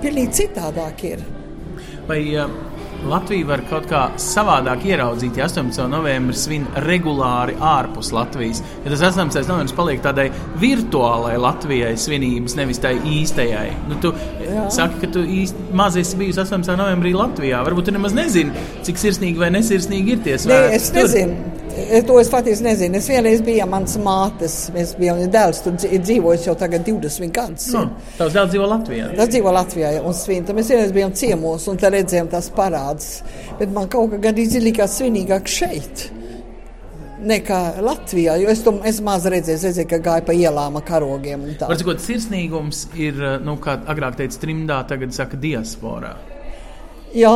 Pilnīgi citādāk ir. Vai, uh... Latviju var kaut kā savādāk ieraudzīt, ja 18. novembrī svin regulāri ārpus Latvijas. Ja tas 18. novembris paliek tādai virtuālai Latvijai svinības, nevis tai īstajai. Nu, tu Jā. saki, ka tu īsti maz esi bijusi 18. novembrī Latvijā. Varbūt tu nemaz nezini, cik sirsnīgi vai nesirsnīgi ir tie svētki. Nē, es nezinu. To es patiesi nezinu. Es vienreiz biju mans mātes, mēs bijām dēls, tur dzīvojis jau tagad 20 gadus. No, tavs dēls dzīvo Latvijā? Tas dzīvo Latvijā un svin. Tad mēs vienreiz bijām ciemos un tad redzējām tās parādas. Bet man kaut kā gandrīz likās svinīgāk šeit nekā Latvijā. Jo es, to, es maz redzēju, redzēju, ka gāja pa ielām ar karogiem. Varbūt sirsnīgums ir, nu, kā agrāk teica, trimdā, tagad saka diasporā. Jā,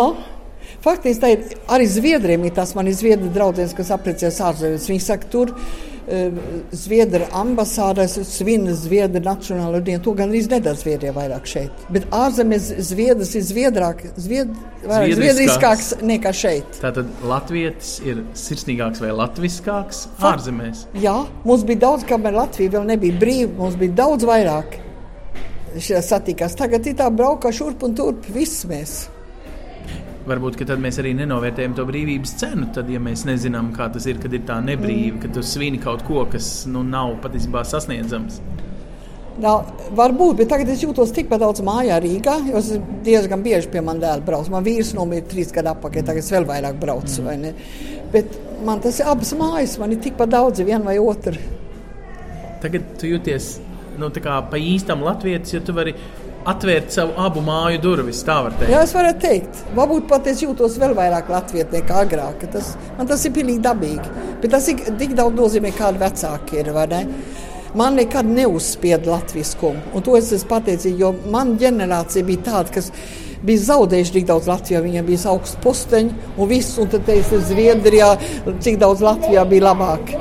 Faktiski tā ir arī Zviedriem. Ir tas man ir Zviedru draugs, kas apprecējas ārzemēs. Viņi saka, tur uh, Zviedru ambasādēs svin Zviedru nacionālo dienu. To gan arī nedara Zviedrijā vairāk šeit. Bet ārzemēs Zviedrs ir zviedrāk, zvied, vairāk zviedriskāks nekā šeit. Tātad Latvijas ir sirsnīgāks vai latviskāks ārzemēs? Jā, mums bija daudz, kamēr Latvija vēl nebija brīva. Mums bija daudz vairāk. Satikās. Tagad ir tā braukā šurp un turp viss mēs varbūt tad mēs arī nenovērtējam to brīvības cenu. Tad, ja mēs nezinām, kā tas ir, kad ir tā nebrīva, mm. kad tu svini kaut ko, kas nu, nav patiesībā sasniedzams. Nā, varbūt, bet tagad es jūtos tikpat daudz mājā Rīgā, jo es diezgan bieži pie manas dēla braucu. Man vīrs nomira trīs gadu atpakaļ, tagad es vēl vairāk braucu. Mm. Bet man tas ir abas mājas, man ir tikpat daudz, viena vai otra. Tagad tu jūties nu, pa īstam latvietis, jo tu vari atvērt savu abu māju durvis. Tā var teikt. Jā, es varu teikt. Varbūt pat es jūtos vēl vairāk Latvijā nekā agrāk. Tas, man tas ir pilnīgi dabīgi. Bet tas ir tik daudz nozīmē, kādi vecāki ir. Man nekad neuzspieda latviskumu. Un to es esmu pateicīgs, jo man ģenerācija bija tāda, kas bija zaudējuši tik daudz Latvijā. Viņiem bija augsts posteņi un viss, un tad teica, Zviedrijā, cik daudz Latvijā bija labāk.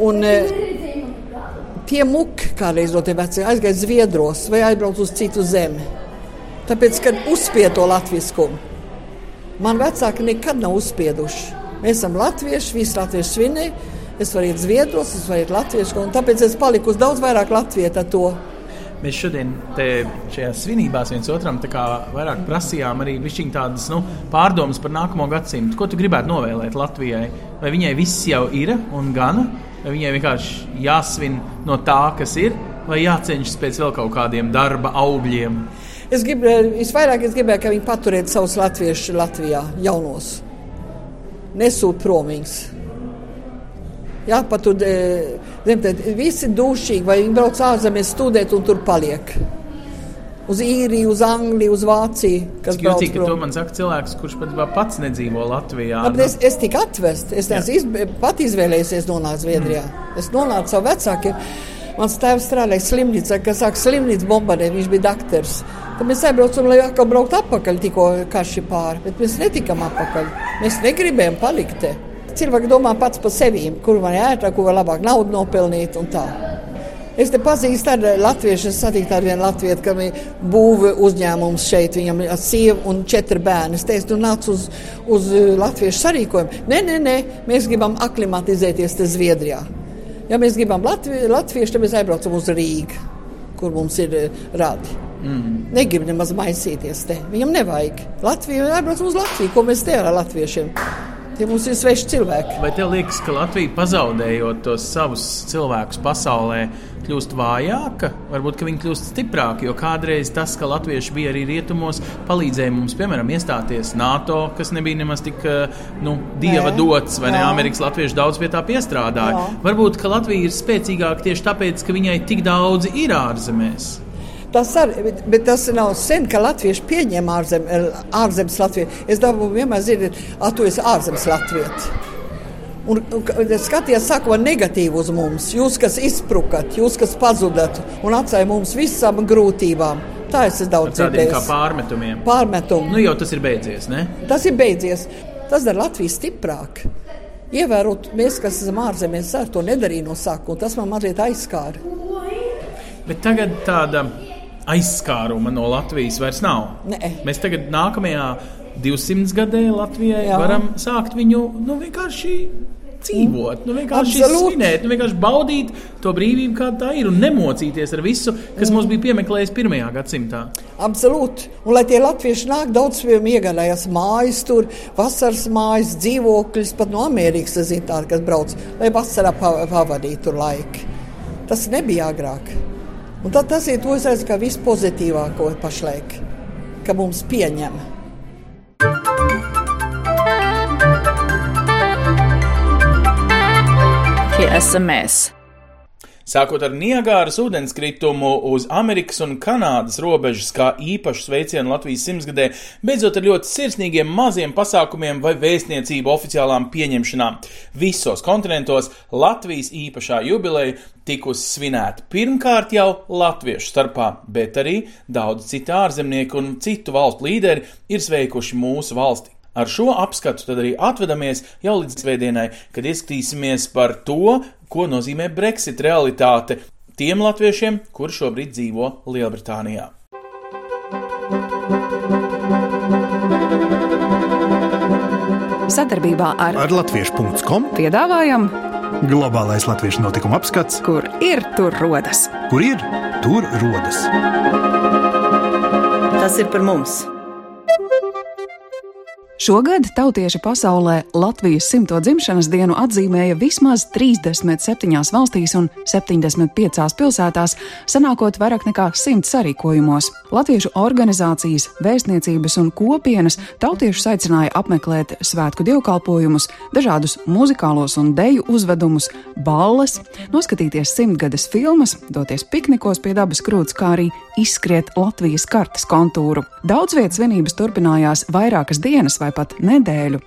Un, eh, tie muki kādreiz no tiem veciem aizgāja Zviedros vai aizbrauca uz citu zemi. Tāpēc, kad uzspiež to latviskumu, man vecāki nekad nav uzspieduši. Mēs esam latvieši, visi latvieši svinēja. Es varu iet Zviedros, es varu iet latviešu, un tāpēc es paliku daudz vairāk latvieta to. Mēs šodien šajās svinībās viens otram vairāk prasījām arī tādas nu, pārdomas par nākamo gadsimtu. Ko tu gribētu novēlēt Latvijai? Vai viņai viss jau ir un gana? Vai viņai vienkārši jāsvin no tā, kas ir, vai jāceņšas pēc vēl kaut kādiem darba augļiem? Es gribēju, visvairāk es gribēju, ka viņi paturētu savus latviešus Latvijā, jaunos. Nesūt prom viņus. Jā, pat tur zem, visi dušīgi, vai viņi brauc ārzemēs studēt un tur paliek uz īriju, uz Angliju, uz Vāciju. Kas jūtīgi, ka to man saka cilvēks, kurš pat pats nedzīvo Latvijā. Labi, es, es tiku atvests, es neesmu pat izvēlējies nonākt Zviedrijā. Mm. Es nonācu savu vecākiem. Mans tēvs strādāja slimnīcā, kas sāk slimnīcu bombardēt, viņš bija doktors. Tad mēs aizbraucam, lai atkal brauktu atpakaļ, tikko kaši pāri, bet mēs netikam atpakaļ. Mēs negribējām palikt te. Cilvēki domā pats par sevi, kur man jāēta, kur var labāk naudu nopelnīt un tā. Es te pazīstu tādu latviešu, es satiku tādu vienu latviešu, kam ir būve uzņēmums šeit, viņam ir sieva un četri bērni. Es teicu, tu nāc uz, uz uh, latviešu sarīkojumu. Nē, nē, nē, mēs gribam aklimatizēties te Zviedrijā. Ja mēs gribam latvi, latviešu, tad mēs aizbraucam uz Rīgu, kur mums ir uh, radi. Mm. Negribu nemaz maisīties te. Viņam nevajag. Latviju jābrauc uz Latviju, ko mēs te ar latviešiem. Tie mums ir sveši cilvēki. Vai tev liekas, ka Latvija pazaudējot tos savus cilvēkus pasaulē, kļūst vājāka? Varbūt, viņi kļūst stiprāki, jo kādreiz tas, ka latvieši bija arī rietumos, palīdzēja mums, piemēram, iestāties NATO, kas nebija nemaz tik eh, nu, dieva Nē, dots, vai jā. ne? Amerikas latvieši daudz pie tā piestrādāja. Jā. Varbūt, ka Latvija ir spēcīgāka tieši tāpēc, ka viņai tik daudzi ir ārzemēs. Tas arī, bet, bet tas nav sen, ka latvieši pieņem ārzem, ārzemes Latviju. Es dabūju vienmēr zināt, tu esi ārzemes Latvijas. Un, un skaties, saka, negatīvi uz mums. Jūs, kas izprukat, jūs, kas pazudat un atstāja mums visām grūtībām. Tā es esmu daudz dzirdējis. Kā pārmetumiem. Pārmetum. Nu jau tas ir beidzies, ne? Tas ir beidzies. Tas dara Latviju stiprāk. Ievērot, mēs, kas esam ārzemēs, to nedarīja no sākuma. Tas man mazliet aizskāra. Bet tagad tāda aizskāruma no Latvijas vairs nav. Nē. Mēs tagad nākamajā 200 gadē Latvijai Jā. varam sākt viņu nu, vienkārši dzīvot, nu vienkārši Absolut. svinēt, nu vienkārši baudīt to brīvību, kāda tā ir, un nemocīties ar visu, kas mm. mums bija piemeklējis pirmajā gadsimtā. Absolūti. Un lai tie latvieši nāk, daudz viņiem iegādājās mājas, tur vasaras mājas, dzīvokļus, pat no Amerikas, zinu, tādi, kas brauc, lai vasarā pavadītu laiku. Tas nebija agrāk. Un tad tas ir tas, kas ir vispozitīvāko pašlaik, ka mums pieņem. Tie esam mēs. Sākot ar Niagāras ūdenskritumu uz Amerikas un Kanādas robežas, kā īpašu sveicienu Latvijas simtgadē, beidzot ar ļoti sirsnīgiem maziem pasākumiem vai vēstniecību oficiālām pieņemšanām. Visos kontinentos Latvijas īpašā jubileja tikusi svinēta pirmkārt jau latviešu starpā, bet arī daudz citu ārzemnieku un citu valstu līderi ir sveikuši mūsu valsti. Ar šo apskatu tad arī atvedamies jau līdz svētdienai, kad ieskatīsimies par to, ko nozīmē Brexit realitāte tiem latviešiem, kuri šobrīd dzīvo Lielbritānijā. Sadarbībā ar, ar Latviešu.com piedāvājam globālais latviešu notikuma apskats, kur ir tur rodas. Kur ir tur rodas? Tas ir par mums! Šogad tautieši pasaulē Latvijas simto dzimšanas dienu atzīmēja vismaz 37 valstīs un 75 pilsētās, sanākot vairāk nekā 100 sarīkojumos. Latviešu organizācijas, vēstniecības un kopienas tautiešus aicināja apmeklēt svētku dievkalpojumus, dažādus muzikālos un deju uzvedumus, balles, noskatīties simtgades filmas, doties piknikos pie dabas krūts, kā arī izskriet Latvijas kartes kontūru. Daudz vietas svinības turpinājās vairākas dienas vai pat nedēļu.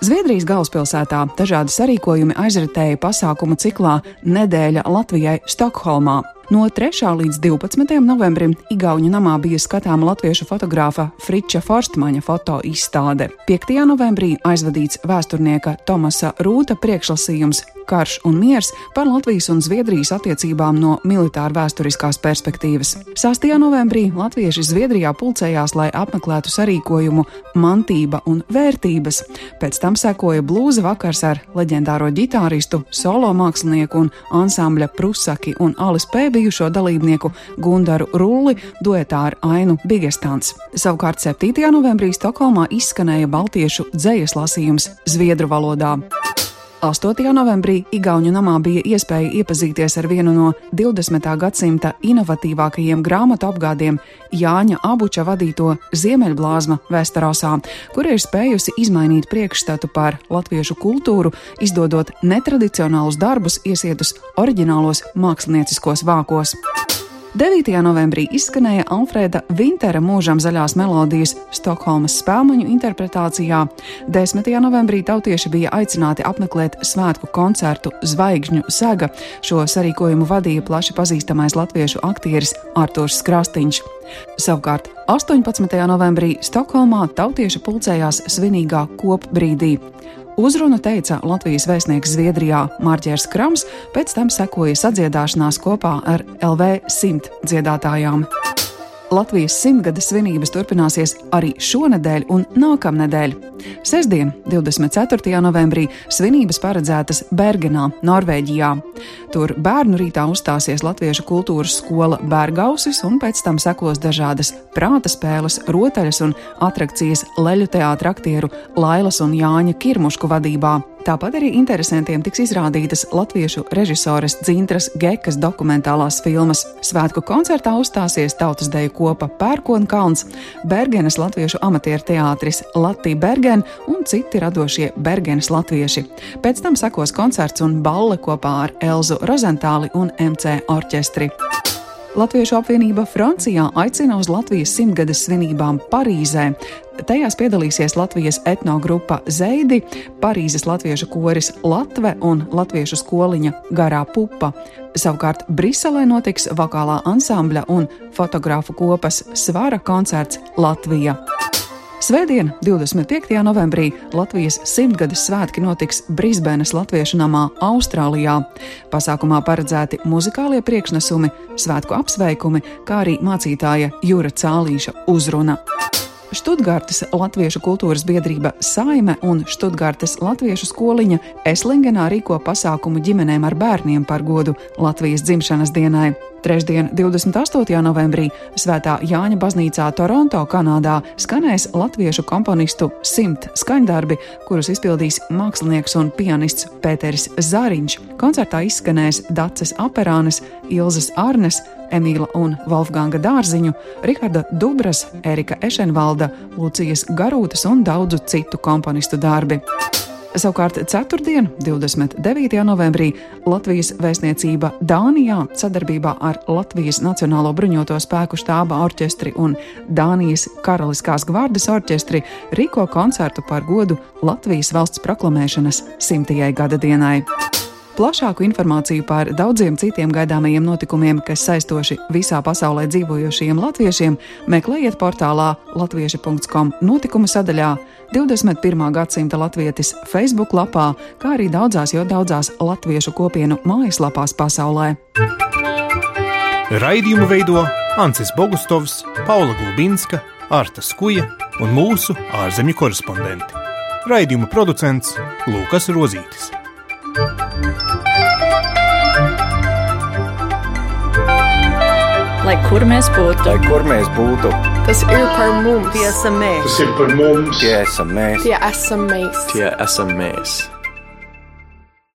Zviedrijas galvaspilsētā dažādi sarīkojumi aizritēja pasākumu ciklā Nedēļa Latvijai Stokholmā. No 3. līdz 12. novembrim Igaunijas namā bija skatāma latviešu fotogrāfa Friča Forstmaņa foto izstāde. 5. novembrī aizvadīts vēsturnieka Tomasa Rūta priekšlasījums karš un miers par Latvijas un Zviedrijas attiecībām no militāra vēsturiskās perspektīvas. 6. novembrī latvieši Zviedrijā pulcējās, lai apmeklētu sarīkojumu Mantība un vērtības. Pēc tam sekoja blūza vakars ar leģendāro ģitāristu, solo mākslinieku un ansambļa Prusaki un Alis P. bijušo dalībnieku Gundaru Rulli duetā ar Ainu Bigestants. Savukārt 7. novembrī Stokholmā izskanēja baltiešu dzējas lasījums Zviedru valodā. 8. novembrī Igaunijas namā bija iespēja iepazīties ar vienu no 20. gadsimta inovatīvākajiem grāmatu apgādiem Jāņa Abuča vadīto Ziemeļblāzma Vestarosā, kur ir spējusi izmainīt priekšstatu par latviešu kultūru, izdodot netradicionālus darbus iesietus oriģinālos mākslinieciskos vākos. 9. novembrī izskanēja Alfrēda Vintera mūžam zaļās melodijas Stokholmas spēļu interpretācijā. 10. novembrī tautieši bija aicināti apmeklēt svētku koncertu Zvaigžņu saga. Šo sarīkojumu vadīja plaši pazīstamais latviešu aktieris Artūrs Krastīņš. Savukārt 18. novembrī Stokholmā tautieši pulcējās svinīgā kopbrīdī. Uzrunu teica Latvijas vēstnieks Zviedrijā Mārķers Krams, pēc tam sekoja sadziedāšanās kopā ar LV simt dziedātājām. Latvijas simtgades svinības turpināsies arī šonadēļ un nākamnedēļ. Sestdien, 24. novembrī, svinības paredzētas Bergenā, Norvēģijā. Tur bērnu rītā uzstāsies Latviešu kultūras skola Bērgausis, un pēc tam sekos dažādas prāta spēles, rotaļas un atrakcijas leļu teātra aktieru Lailas un Jāņa Kirmušku vadībā. Tāpat arī interesantiem tiks izrādītas latviešu režisores Dzintras Gekas dokumentālās filmas. Svētku koncertā uzstāsies tautas deju kopa Pērkonkalns, Bergenes latviešu amatieru teātris Latvija Bergen un citi radošie Bergenes latvieši. Pēc tam sekos koncerts un balle kopā ar Elzu Rozentāli un MC orķestri. Latviešu apvienība Francijā aicina uz Latvijas simtgades svinībām Parīzē. Tajās piedalīsies Latvijas etnogrupa Zeidi, Parīzes latviešu koris Latve un latviešu skoliņa Garā pupa. Savukārt Briselē notiks vokālā ansambļa un fotogrāfu kopas Svara koncerts Latvija. Svētdien, 25. novembrī, Latvijas simtgades svētki notiks Brisbenes Latviešu namā, Austrālijā. Pasākumā paredzēti muzikālie priekšnesumi, svētku apsveikumi, kā arī mācītāja Jūra Cālīša uzruna. Študgārtas Latviešu kultūras biedrība Saime un Študgārtas Latviešu skoliņa Eslingenā rīko pasākumu ģimenēm ar bērniem par godu Latvijas dzimšanas dienai. Trešdien, 28. novembrī, Svētā Jāņa baznīcā Toronto, Kanādā, skanēs latviešu komponistu simt skaņdarbi, kurus izpildīs mākslinieks un pianists Pēteris Zariņš. Koncertā izskanēs Daces Aperānes, Ilzas Arnes, Emīla un Wolfganga Dārziņu, Riharda Dubras, Erika Ešenvalda, Lucijas Garūtas un daudzu citu komponistu darbi. Savukārt, 4. 29. novembrī Latvijas vēstniecība Dānijā sadarbībā ar Latvijas Nacionālo bruņoto spēku štāba orķestri un Dānijas Karaliskās gvardes orķestri rīko koncertu par godu Latvijas valsts proklamēšanas simtajai gada dienai. Plašāku informāciju par daudziem citiem gaidāmajiem notikumiem, kas saistoši visā pasaulē dzīvojošiem latviešiem, meklējiet portālā latvieši.com notikuma sadaļā 21. gadsimta latvietis Facebook lapā, kā arī daudzās, jo daudzās latviešu kopienu mājaslapās pasaulē. Raidījumu veido Ancis Bogustovs, Paula Gulbinska, Arta Skuja un mūsu ārzemju korespondenti. Raidījuma producents Lukas Rozītis. Lai kur mēs būtu, lai kur mēs būtu, tas ir par mums. Tie esam mēs. Tas ir par mums. Tie